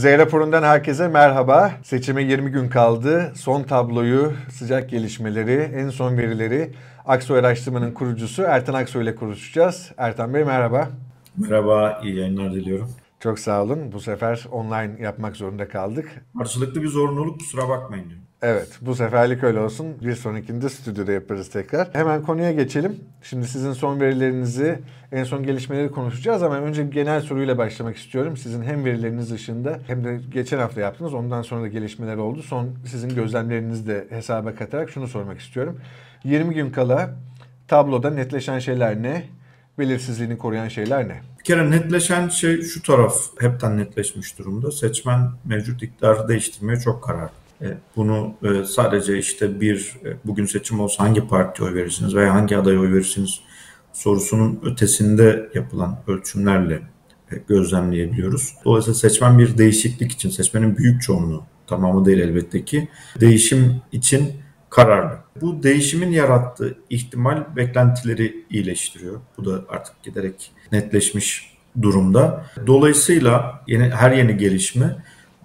Z raporundan herkese merhaba. Seçime 20 gün kaldı. Son tabloyu, sıcak gelişmeleri, en son verileri Aksoy Araştırma'nın kurucusu Ertan Aksoy ile konuşacağız. Ertan Bey merhaba. Merhaba, iyi yayınlar diliyorum. Çok sağ olun. Bu sefer online yapmak zorunda kaldık. Karşılıklı bir zorunluluk kusura bakmayın diyorum. Evet bu seferlik öyle olsun. Bir sonrakinde stüdyoda yaparız tekrar. Hemen konuya geçelim. Şimdi sizin son verilerinizi, en son gelişmeleri konuşacağız ama önce genel soruyla başlamak istiyorum. Sizin hem verileriniz dışında hem de geçen hafta yaptınız. Ondan sonra da gelişmeler oldu. Son sizin gözlemlerinizi de hesaba katarak şunu sormak istiyorum. 20 gün kala tabloda netleşen şeyler ne? Belirsizliğini koruyan şeyler ne? Bir kere netleşen şey şu taraf hepten netleşmiş durumda. Seçmen mevcut iktidarı değiştirmeye çok karar. E, bunu e, sadece işte bir e, bugün seçim olsa hangi partiye oy verirsiniz veya hangi adaya oy verirsiniz sorusunun ötesinde yapılan ölçümlerle gözlemleyebiliyoruz. Dolayısıyla seçmen bir değişiklik için, seçmenin büyük çoğunluğu, tamamı değil elbette ki, değişim için kararlı. Bu değişimin yarattığı ihtimal beklentileri iyileştiriyor. Bu da artık giderek netleşmiş durumda. Dolayısıyla yeni, her yeni gelişme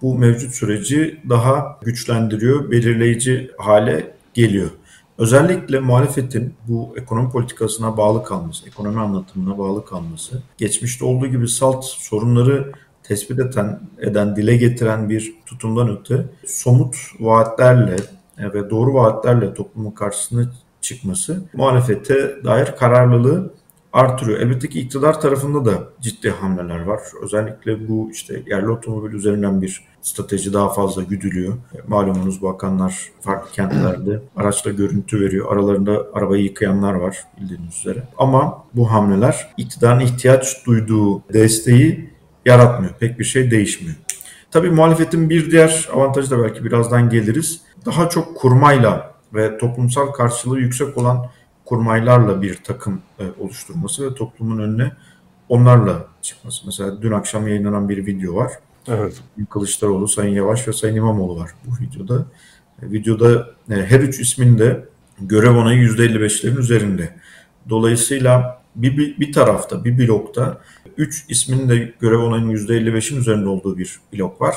bu mevcut süreci daha güçlendiriyor, belirleyici hale geliyor. Özellikle muhalefetin bu ekonomi politikasına bağlı kalması, ekonomi anlatımına bağlı kalması, geçmişte olduğu gibi salt sorunları tespit eden, eden, dile getiren bir tutumdan öte somut vaatlerle ve doğru vaatlerle toplumun karşısına çıkması muhalefete dair kararlılığı artırıyor. Elbette ki iktidar tarafında da ciddi hamleler var. Özellikle bu işte yerli otomobil üzerinden bir strateji daha fazla güdülüyor. Malumunuz bakanlar farklı kentlerde araçla görüntü veriyor. Aralarında arabayı yıkayanlar var bildiğiniz üzere. Ama bu hamleler iktidarın ihtiyaç duyduğu desteği yaratmıyor. Pek bir şey değişmiyor. Tabii muhalefetin bir diğer avantajı da belki birazdan geliriz. Daha çok kurmayla ve toplumsal karşılığı yüksek olan kurmaylarla bir takım e, oluşturması ve toplumun önüne onlarla çıkması. Mesela dün akşam yayınlanan bir video var. Evet. Kılıçdaroğlu, Sayın Yavaş ve Sayın İmamoğlu var bu videoda. E, videoda e, her üç ismin de görev onayı %55'lerin üzerinde. Dolayısıyla bir, bir, bir tarafta, bir blokta 3 ismin de görev onayının %55'in üzerinde olduğu bir blok var.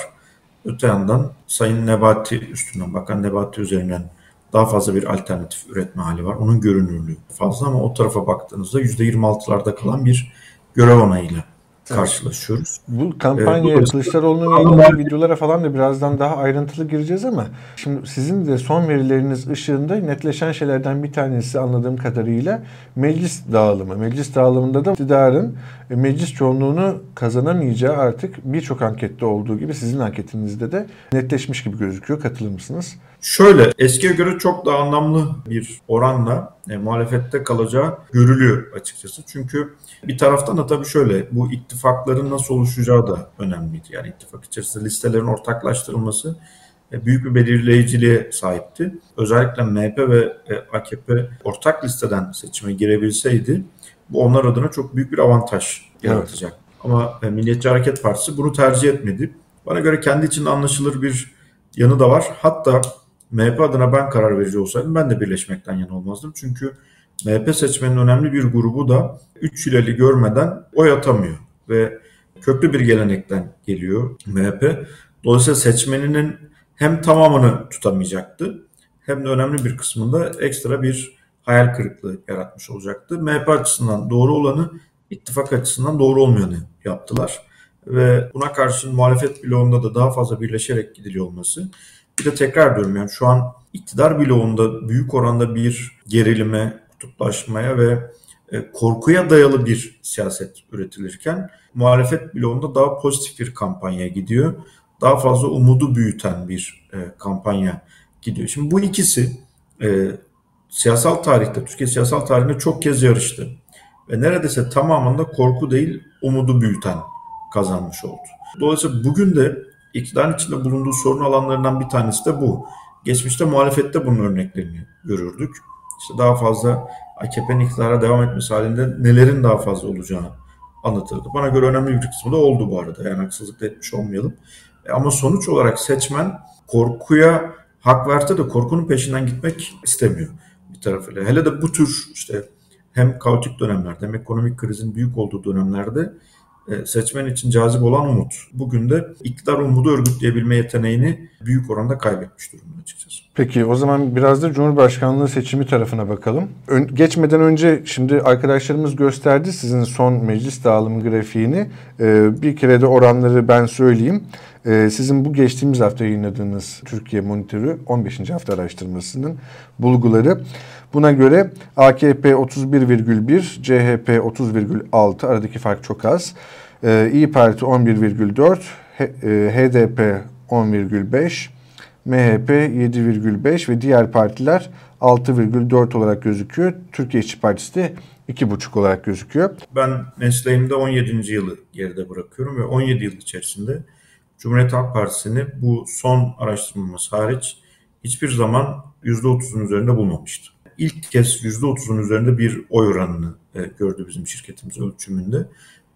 Öte yandan Sayın Nebati üstünden, Bakan Nebati üzerinden daha fazla bir alternatif üretme hali var. Onun görünürlüğü fazla ama o tarafa baktığınızda %26'larda kalan bir görev onayıyla karşılaşıyoruz. Bu kampanya ee, Kılıçdaroğlu'nun yayınladığı videolara falan da birazdan daha ayrıntılı gireceğiz ama şimdi sizin de son verileriniz ışığında netleşen şeylerden bir tanesi anladığım kadarıyla meclis dağılımı. Meclis dağılımında da iktidarın e, meclis çoğunluğunu kazanamayacağı artık birçok ankette olduğu gibi sizin anketinizde de netleşmiş gibi gözüküyor. Katılır mısınız? Şöyle eskiye göre çok daha anlamlı bir oranla e, muhalefette kalacağı görülüyor açıkçası. Çünkü bir taraftan da tabii şöyle bu ittifakların nasıl oluşacağı da önemliydi. Yani ittifak içerisinde listelerin ortaklaştırılması e, büyük bir belirleyiciliğe sahipti. Özellikle MHP ve e, AKP ortak listeden seçime girebilseydi bu onlar adına çok büyük bir avantaj yaratacak. Evet. Ama e, Milliyetçi Hareket Partisi bunu tercih etmedi. Bana göre kendi içinde anlaşılır bir yanı da var. Hatta MHP adına ben karar verici olsaydım ben de birleşmekten yana olmazdım. Çünkü MHP seçmenin önemli bir grubu da 3 hilali görmeden oy atamıyor. Ve köklü bir gelenekten geliyor MHP. Dolayısıyla seçmeninin hem tamamını tutamayacaktı hem de önemli bir kısmında ekstra bir hayal kırıklığı yaratmış olacaktı. MHP açısından doğru olanı ittifak açısından doğru olmayanı yaptılar. Ve buna karşın muhalefet bloğunda da daha fazla birleşerek gidiliyor olması bir de tekrar diyorum yani şu an iktidar bloğunda büyük oranda bir gerilime, kutuplaşmaya ve e, korkuya dayalı bir siyaset üretilirken muhalefet bloğunda daha pozitif bir kampanya gidiyor. Daha fazla umudu büyüten bir e, kampanya gidiyor. Şimdi bu ikisi e, siyasal tarihte, Türkiye siyasal tarihinde çok kez yarıştı. Ve neredeyse tamamında korku değil, umudu büyüten kazanmış oldu. Dolayısıyla bugün de iktidarın içinde bulunduğu sorun alanlarından bir tanesi de bu. Geçmişte muhalefette bunun örneklerini görürdük. İşte daha fazla AKP'nin iktidara devam etmesi halinde nelerin daha fazla olacağını anlatırdı. Bana göre önemli bir kısmı da oldu bu arada. Yani haksızlık etmiş olmayalım. E ama sonuç olarak seçmen korkuya hak verse de korkunun peşinden gitmek istemiyor bir tarafıyla. Hele de bu tür işte hem kaotik dönemlerde hem ekonomik krizin büyük olduğu dönemlerde seçmen için cazip olan umut. Bugün de iktidar umudu örgütleyebilme yeteneğini büyük oranda kaybetmiş durumda açıkçası. Peki o zaman biraz da Cumhurbaşkanlığı seçimi tarafına bakalım. Ön, geçmeden önce şimdi arkadaşlarımız gösterdi sizin son meclis dağılımı grafiğini. Ee, bir kere de oranları ben söyleyeyim. Ee, sizin bu geçtiğimiz hafta yayınladığınız Türkiye Monitörü 15. hafta araştırmasının bulguları. Buna göre AKP 31,1, CHP 30,6 aradaki fark çok az. Ee, İyi Parti 11,4, HDP 10,5, MHP 7,5 ve diğer partiler 6,4 olarak gözüküyor. Türkiye İşçi Partisi de 2,5 olarak gözüküyor. Ben mesleğimde 17. yılı geride bırakıyorum ve 17 yıl içerisinde Cumhuriyet Halk Partisi'ni bu son araştırmamız hariç hiçbir zaman %30'un üzerinde bulmamıştı. İlk kez %30'un üzerinde bir oy oranını e, gördü bizim şirketimiz ölçümünde.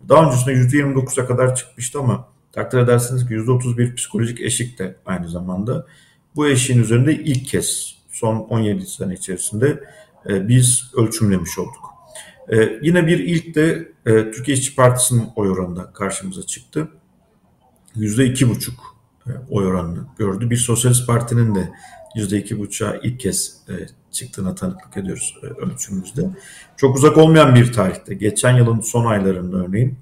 Daha öncesinde %29'a kadar çıkmıştı ama takdir edersiniz ki %30 bir psikolojik eşik de aynı zamanda. Bu eşiğin üzerinde ilk kez son 17 sene içerisinde e, biz ölçümlemiş olduk. E, yine bir ilk de e, Türkiye İşçi Partisi'nin oy oranında karşımıza çıktı. %2,5 e, oy oranını gördü. Bir Sosyalist Parti'nin de %2,5'a ilk kez e, çıktığına tanıklık ediyoruz e, ölçümümüzde. Çok uzak olmayan bir tarihte, geçen yılın son aylarında örneğin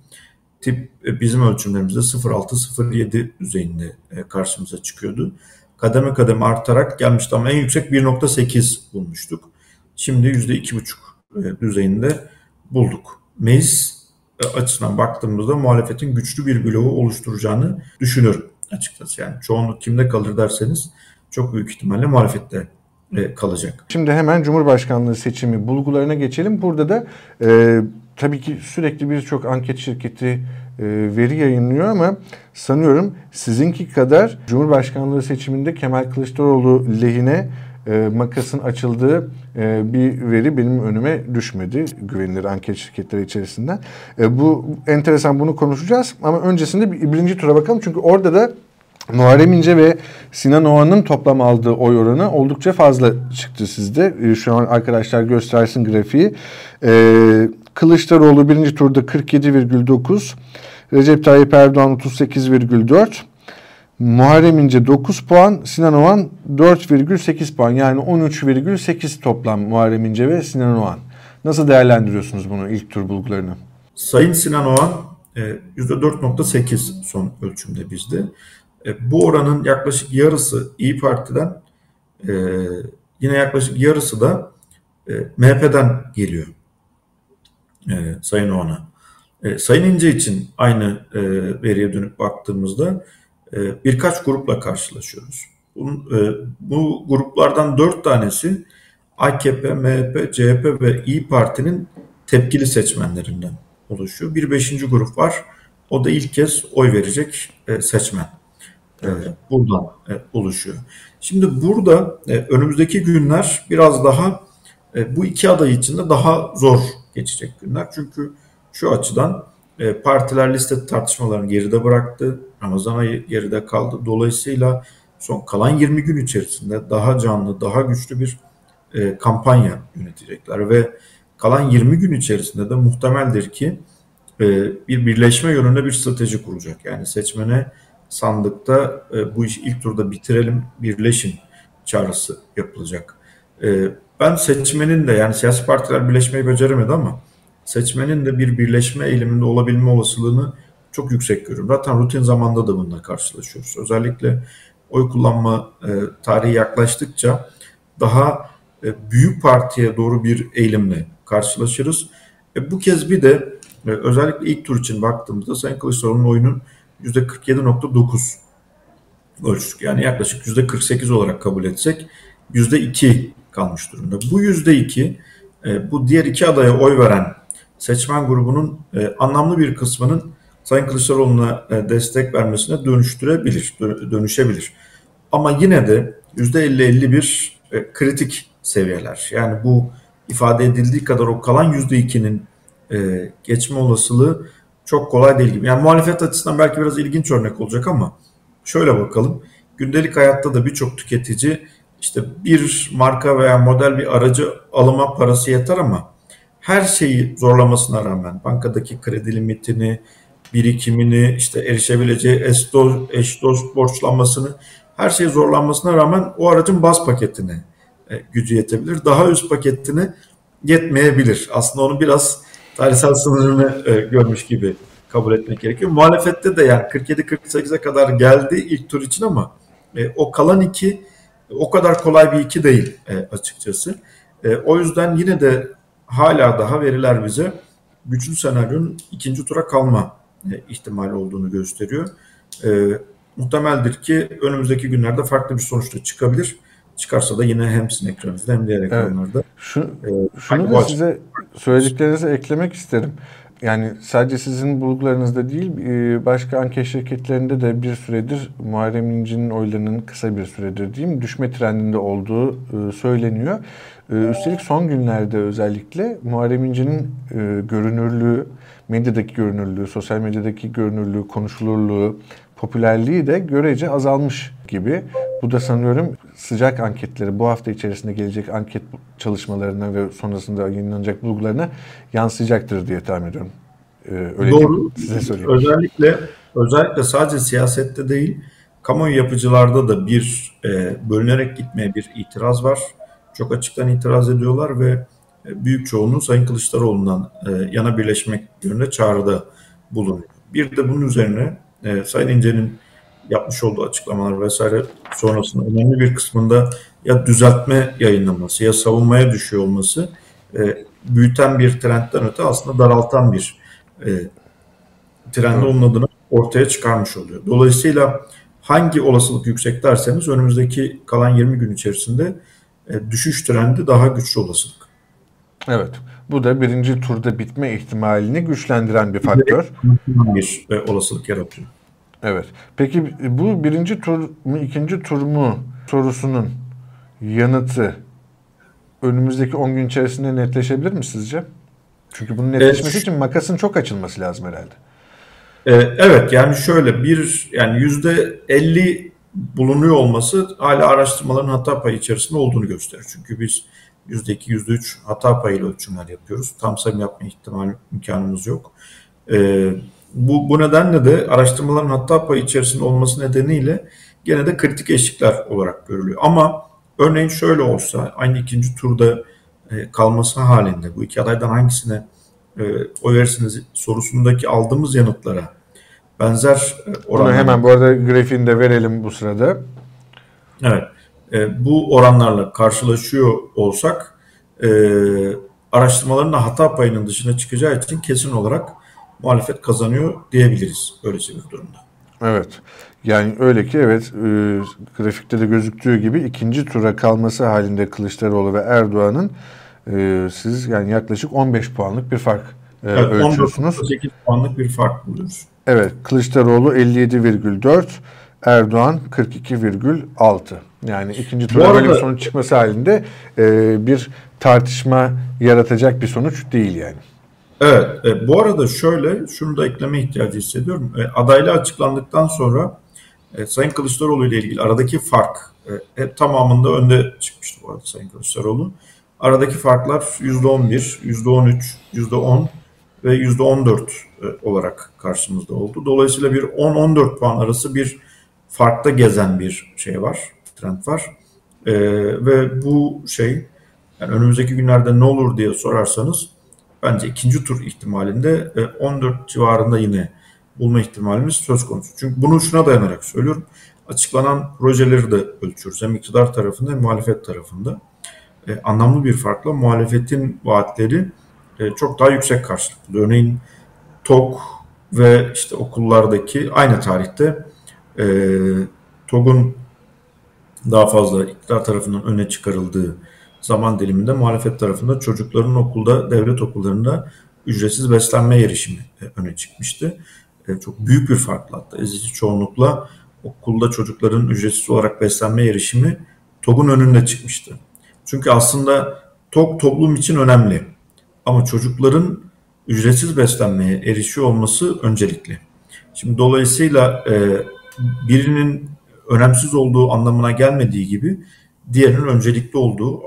tip e, bizim ölçümlerimizde 0.6-0.7 düzeyinde e, karşımıza çıkıyordu. Kademe kademe artarak gelmişti ama en yüksek 1.8 bulmuştuk. Şimdi %2.5 e, düzeyinde bulduk. Meclis açısından baktığımızda muhalefetin güçlü bir bloğu oluşturacağını düşünüyorum açıkçası. Yani çoğunluk kimde kalır derseniz çok büyük ihtimalle muhalefette kalacak. Şimdi hemen Cumhurbaşkanlığı seçimi bulgularına geçelim. Burada da e, tabii ki sürekli birçok anket şirketi e, veri yayınlıyor ama sanıyorum sizinki kadar Cumhurbaşkanlığı seçiminde Kemal Kılıçdaroğlu lehine e, makasın açıldığı e, bir veri benim önüme düşmedi güvenilir anket şirketleri içerisinden. E, bu enteresan bunu konuşacağız ama öncesinde bir, birinci tura bakalım çünkü orada da Muharrem İnce ve Sinan Oğan'ın toplam aldığı oy oranı oldukça fazla çıktı sizde. E, şu an arkadaşlar göstersin grafiği. Ee, Kılıçdaroğlu birinci turda 47,9, Recep Tayyip Erdoğan 38,4, Muharrem İnce 9 puan, Sinan Oğan 4,8 puan. Yani 13,8 toplam Muharrem İnce ve Sinan Oğan. Nasıl değerlendiriyorsunuz bunu ilk tur bulgularını? Sayın Sinan Oğan %4.8 e, son ölçümde bizde. E, bu oranın yaklaşık yarısı İyi Parti'den e, yine yaklaşık yarısı da MHP'den geliyor. Sayın Oğan'a. Sayın İnce için aynı veriye dönüp baktığımızda e, birkaç grupla karşılaşıyoruz. Bunun, e, bu gruplardan dört tanesi AKP, MHP, CHP ve İyi Parti'nin tepkili seçmenlerinden oluşuyor. Bir beşinci grup var. O da ilk kez oy verecek e, seçmen. Evet. Buradan oluşuyor. Şimdi burada önümüzdeki günler biraz daha bu iki aday için de daha zor geçecek günler. Çünkü şu açıdan partiler liste tartışmalarını geride bıraktı. Ramazan ayı geride kaldı. Dolayısıyla son kalan 20 gün içerisinde daha canlı, daha güçlü bir e, kampanya yönetecekler ve kalan 20 gün içerisinde de muhtemeldir ki e, bir birleşme yönünde bir strateji kuracak. Yani seçmene sandıkta e, bu işi ilk turda bitirelim, birleşin çağrısı yapılacak. E, ben seçmenin de yani siyasi partiler birleşmeyi beceremedi ama seçmenin de bir birleşme eğiliminde olabilme olasılığını çok yüksek görüyorum. Zaten rutin zamanda da bununla karşılaşıyoruz. Özellikle oy kullanma e, tarihi yaklaştıkça daha e, büyük partiye doğru bir eğilimle karşılaşırız. E, bu kez bir de e, özellikle ilk tur için baktığımızda Sayın Kılıçdaroğlu'nun oyunun %47.9 ölçtük. Yani yaklaşık %48 olarak kabul etsek %2 kalmış durumda. Bu %2 e, bu diğer iki adaya oy veren seçmen grubunun e, anlamlı bir kısmının Sayın Kılıçdaroğlu'na e, destek vermesine dönüştürebilir, dönüşebilir. Ama yine de %50-51 e, kritik seviyeler. Yani bu ifade edildiği kadar o kalan %2'nin e, geçme olasılığı çok kolay değil gibi. Yani muhalefet açısından belki biraz ilginç örnek olacak ama şöyle bakalım. Gündelik hayatta da birçok tüketici işte bir marka veya model bir aracı alıma parası yeter ama her şeyi zorlamasına rağmen bankadaki kredi limitini, birikimini, işte erişebileceği eş dost, borçlanmasını, her şey zorlanmasına rağmen o aracın baz paketine e, gücü yetebilir. Daha üst paketine yetmeyebilir. Aslında onu biraz tarihsel sınırını e, görmüş gibi kabul etmek gerekiyor. Muhalefette de yani 47-48'e kadar geldi ilk tur için ama e, o kalan iki o kadar kolay bir iki değil e, açıkçası. E, o yüzden yine de hala daha veriler bize güçlü senaryonun ikinci tura kalma e, ihtimali olduğunu gösteriyor. E, muhtemeldir ki önümüzdeki günlerde farklı bir sonuçta çıkabilir. Çıkarsa da yine hem sizin ekranınızda hem diğer ekranlarda. Evet. Şu, e, şunu da size söylediklerinize eklemek isterim. Yani sadece sizin bulgularınızda değil e, başka anket şirketlerinde de bir süredir Muharrem İnce'nin oylarının kısa bir süredir diyeyim düşme trendinde olduğu e, söyleniyor. E, üstelik son günlerde özellikle Muharrem İnce'nin görünürlüğü, medyadaki görünürlüğü, sosyal medyadaki görünürlüğü, konuşulurluğu, popülerliği de görece azalmış gibi. Bu da sanıyorum sıcak anketleri bu hafta içerisinde gelecek anket çalışmalarına ve sonrasında yayınlanacak bulgularına yansıyacaktır diye tahmin ediyorum. Ee, öyle Doğru. Size söyleyeyim. Özellikle özellikle sadece siyasette değil, kamuoyu yapıcılarda da bir e, bölünerek gitmeye bir itiraz var. Çok açıktan itiraz ediyorlar ve e, büyük çoğunluğu Sayın Kılıçdaroğlu'ndan e, yana birleşmek yönünde çağrıda bulunuyor. Bir de bunun üzerine e, Sayın İnce'nin yapmış olduğu açıklamalar vesaire sonrasında önemli bir kısmında ya düzeltme yayınlaması ya savunmaya düşüyor olması e, büyüten bir trendten öte aslında daraltan bir e, trendi onun adına ortaya çıkarmış oluyor. Dolayısıyla hangi olasılık yüksek derseniz önümüzdeki kalan 20 gün içerisinde e, düşüş trendi daha güçlü olasılık. Evet. Bu da birinci turda bitme ihtimalini güçlendiren bir faktör. Bir e, olasılık yaratıyor. Evet. Peki bu birinci tur mu ikinci tur mu sorusunun yanıtı önümüzdeki 10 gün içerisinde netleşebilir mi sizce? Çünkü bunun netleşmesi evet. için makasın çok açılması lazım herhalde. Ee, evet yani şöyle bir yani yüzde 50 bulunuyor olması hala araştırmaların hata payı içerisinde olduğunu gösterir. Çünkü biz yüzde iki, yüzde üç hata payıyla ölçümler yapıyoruz. Tam sayım yapma ihtimali imkanımız yok. Ee, bu, bu nedenle de araştırmaların hata payı içerisinde olması nedeniyle gene de kritik eşikler olarak görülüyor. Ama örneğin şöyle olsa aynı ikinci turda e, kalması halinde bu iki adaydan hangisine e, oy verirsiniz sorusundaki aldığımız yanıtlara benzer e, oranlar. Bunu hemen bu arada grafiğini de verelim bu sırada. Evet. E, bu oranlarla karşılaşıyor olsak e, araştırmaların hata payının dışına çıkacağı için kesin olarak muhalefet kazanıyor diyebiliriz öylesi bir durumda. Evet. Yani öyle ki evet e, grafikte de gözüktüğü gibi ikinci tura kalması halinde Kılıçdaroğlu ve Erdoğan'ın e, siz yani yaklaşık 15 puanlık bir fark e, evet, ölçüyorsunuz. 8 puanlık bir fark buluyoruz. Evet. Kılıçdaroğlu 57,4 Erdoğan 42,6. Yani ikinci tura arada, böyle bir sonuç çıkması halinde e, bir tartışma yaratacak bir sonuç değil yani. Evet, e, bu arada şöyle, şunu da ekleme ihtiyacı hissediyorum. E, adaylığı açıklandıktan sonra e, Sayın Kılıçdaroğlu ile ilgili aradaki fark e, hep tamamında önde çıkmıştı bu arada Sayın Kılıçdaroğlu. Aradaki farklar %11, %13, %10 ve %14 e, olarak karşımızda oldu. Dolayısıyla bir 10-14 puan arası bir farkta gezen bir şey var, trend var. E, ve bu şey yani önümüzdeki günlerde ne olur diye sorarsanız bence ikinci tur ihtimalinde 14 e, civarında yine bulma ihtimalimiz söz konusu. Çünkü bunu şuna dayanarak söylüyorum. Açıklanan projeleri de ölçüyoruz. Hem iktidar tarafında hem muhalefet tarafında. E, anlamlı bir farkla muhalefetin vaatleri e, çok daha yüksek karşılık. Örneğin TOK ve işte okullardaki aynı tarihte e, TOG'un daha fazla iktidar tarafından öne çıkarıldığı zaman diliminde muhalefet tarafında çocukların okulda, devlet okullarında ücretsiz beslenme erişimi e, öne çıkmıştı. E, çok büyük bir farkla hatta ezici çoğunlukla okulda çocukların ücretsiz olarak beslenme erişimi TOG'un önünde çıkmıştı. Çünkü aslında TOG toplum için önemli. Ama çocukların ücretsiz beslenmeye erişiyor olması öncelikli. Şimdi dolayısıyla e, birinin önemsiz olduğu anlamına gelmediği gibi diğerinin öncelikli olduğu,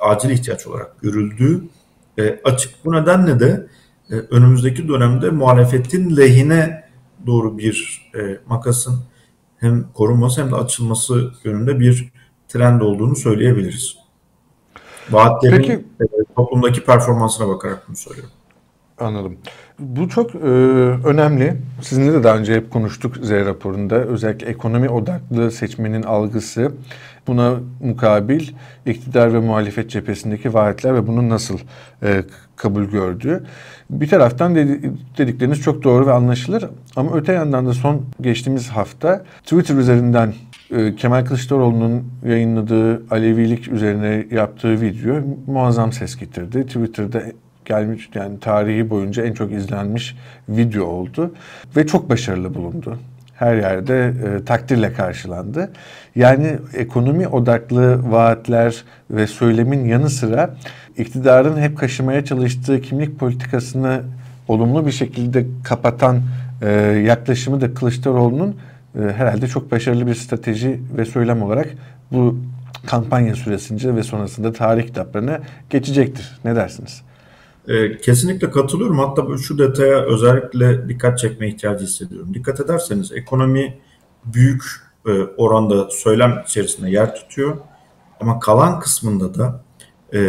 acil ihtiyaç olarak görüldüğü e, açık. Bu nedenle de e, önümüzdeki dönemde muhalefetin lehine doğru bir e, makasın hem korunması hem de açılması yönünde bir trend olduğunu söyleyebiliriz. Vaatlerin Peki, e, toplumdaki performansına bakarak bunu söylüyorum. Anladım. Bu çok e, önemli. Sizinle de daha önce hep konuştuk Z raporunda. Özellikle ekonomi odaklı seçmenin algısı. Buna mukabil iktidar ve muhalefet cephesindeki vaatler ve bunun nasıl e, kabul gördüğü. Bir taraftan dedikleriniz çok doğru ve anlaşılır. Ama öte yandan da son geçtiğimiz hafta Twitter üzerinden e, Kemal Kılıçdaroğlu'nun yayınladığı Alevilik üzerine yaptığı video muazzam ses getirdi. Twitter'da gelmiş yani tarihi boyunca en çok izlenmiş video oldu ve çok başarılı bulundu. Her yerde e, takdirle karşılandı. Yani ekonomi odaklı vaatler ve söylemin yanı sıra iktidarın hep kaşımaya çalıştığı kimlik politikasını olumlu bir şekilde kapatan e, yaklaşımı da Kılıçdaroğlu'nun e, herhalde çok başarılı bir strateji ve söylem olarak bu kampanya süresince ve sonrasında tarih kitaplarına geçecektir. Ne dersiniz? E, kesinlikle katılıyorum. Hatta şu detaya özellikle dikkat çekme ihtiyacı hissediyorum. Dikkat ederseniz ekonomi büyük e, oranda söylem içerisinde yer tutuyor. Ama kalan kısmında da e,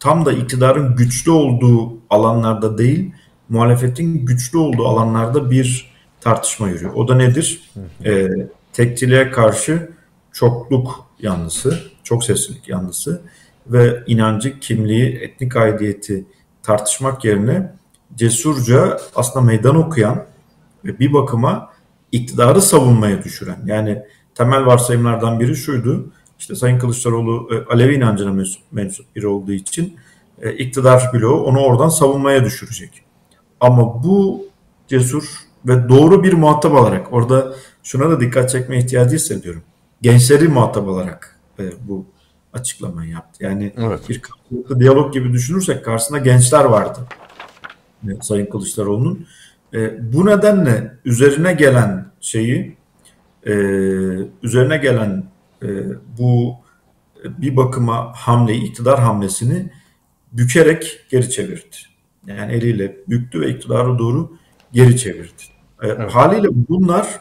tam da iktidarın güçlü olduğu alanlarda değil, muhalefetin güçlü olduğu alanlarda bir tartışma yürüyor. O da nedir? E, tekçiliğe karşı çokluk yanlısı, çok seslilik yanlısı ve inancı, kimliği, etnik aidiyeti tartışmak yerine cesurca aslında meydan okuyan ve bir bakıma iktidarı savunmaya düşüren. Yani temel varsayımlardan biri şuydu. İşte Sayın Kılıçdaroğlu e, Alevi inancına mensup, mensup biri olduğu için e, iktidar bloğu onu oradan savunmaya düşürecek. Ama bu cesur ve doğru bir muhatap alarak orada şuna da dikkat çekme ihtiyacı hissediyorum. Gençleri muhatap alarak e, bu açıklamayı yaptı. Yani evet. bir karşılıklı diyalog gibi düşünürsek karşısında gençler vardı. Sayın Kılıçdaroğlu'nun. E, bu nedenle üzerine gelen şeyi e, üzerine gelen e, bu e, bir bakıma hamleyi, iktidar hamlesini bükerek geri çevirdi. Yani eliyle büktü ve iktidara doğru geri çevirdi. E, evet. Haliyle bunlar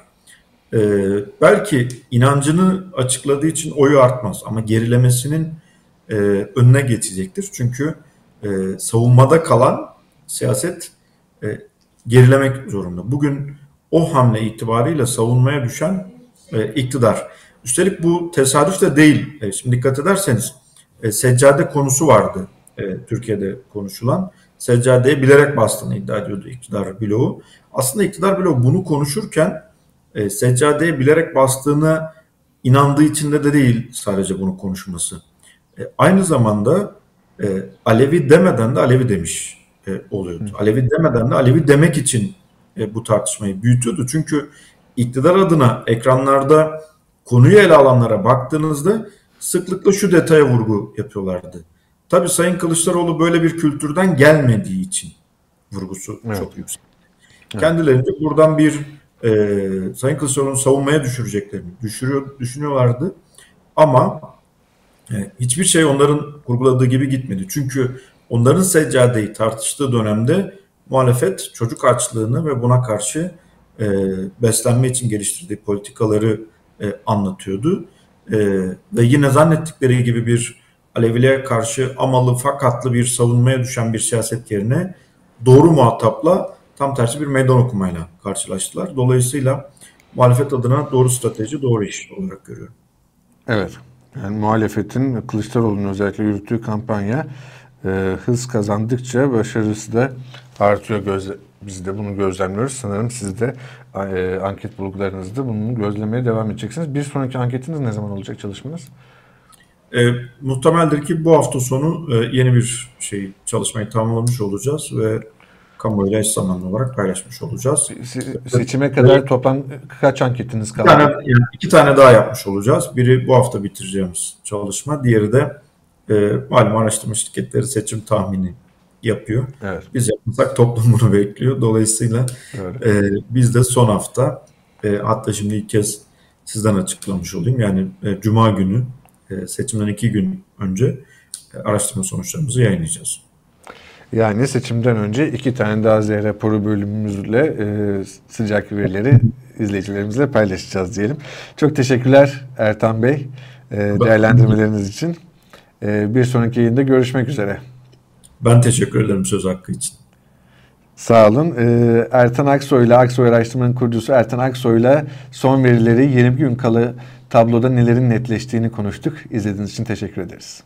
e, belki inancını açıkladığı için oyu artmaz ama gerilemesinin e, önüne geçecektir. Çünkü e, savunmada kalan siyaset e, gerilemek zorunda. Bugün o hamle itibariyle savunmaya düşen e, iktidar. Üstelik bu tesadüf de değil. E, şimdi dikkat ederseniz e, seccade konusu vardı e, Türkiye'de konuşulan. Seccadeye bilerek bastığını iddia ediyordu iktidar bloğu. Aslında iktidar bloğu bunu konuşurken e, seccadeye bilerek bastığına inandığı için de, de değil sadece bunu konuşması. E, aynı zamanda e, Alevi demeden de Alevi demiş e, oluyordu. Hı. Alevi demeden de Alevi demek için e, bu tartışmayı büyütüyordu. Çünkü iktidar adına ekranlarda konuyu ele alanlara baktığınızda sıklıkla şu detaya vurgu yapıyorlardı. Tabii Sayın Kılıçdaroğlu böyle bir kültürden gelmediği için vurgusu evet. çok yüksek. Evet. Kendilerince buradan bir e, Sayın Kılıçdaroğlu'nu savunmaya düşüreceklerini düşürüyor, düşünüyorlardı. Ama e, hiçbir şey onların kurguladığı gibi gitmedi. Çünkü onların seccadeyi tartıştığı dönemde muhalefet çocuk açlığını ve buna karşı e, beslenme için geliştirdiği politikaları e, anlatıyordu. E, ve yine zannettikleri gibi bir Aleviliğe karşı amalı fakatlı bir savunmaya düşen bir siyaset yerine doğru muhatapla tam tersi bir meydan okumayla karşılaştılar. Dolayısıyla muhalefet adına doğru strateji, doğru iş olarak görüyorum. Evet. Yani muhalefetin Kılıçdaroğlu'nun özellikle yürüttüğü kampanya e, hız kazandıkça başarısı da artıyor. Gözle, biz de bunu gözlemliyoruz. Sanırım siz de e, anket bulgularınızda bunu gözlemeye devam edeceksiniz. Bir sonraki anketiniz ne zaman olacak çalışmanız? E, muhtemeldir ki bu hafta sonu e, yeni bir şey çalışmayı tamamlamış olacağız ve kamuoyuyla eş zamanlı olarak paylaşmış olacağız. Se- seçime kadar toplam kaç anketiniz kaldı? Tane, yani iki tane daha yapmış olacağız. Biri bu hafta bitireceğimiz çalışma. Diğeri de e, malum araştırma şirketleri seçim tahmini yapıyor. Evet. Biz yapmasak toplum bunu bekliyor. Dolayısıyla e, biz de son hafta e, hatta şimdi ilk kez sizden açıklamış olayım. Yani e, Cuma günü e, seçimden iki gün önce e, araştırma sonuçlarımızı yayınlayacağız. Yani seçimden önce iki tane daha Z raporu bölümümüzle e, sıcak verileri izleyicilerimizle paylaşacağız diyelim. Çok teşekkürler Ertan Bey e, değerlendirmeleriniz için. E, bir sonraki yayında görüşmek üzere. Ben teşekkür ederim söz hakkı için. Sağ olun. Ee, Ertan Aksoy'la, Aksoy Araştırma'nın kurucusu Ertan Aksoy'la son verileri 20 gün kalı tabloda nelerin netleştiğini konuştuk. İzlediğiniz için teşekkür ederiz.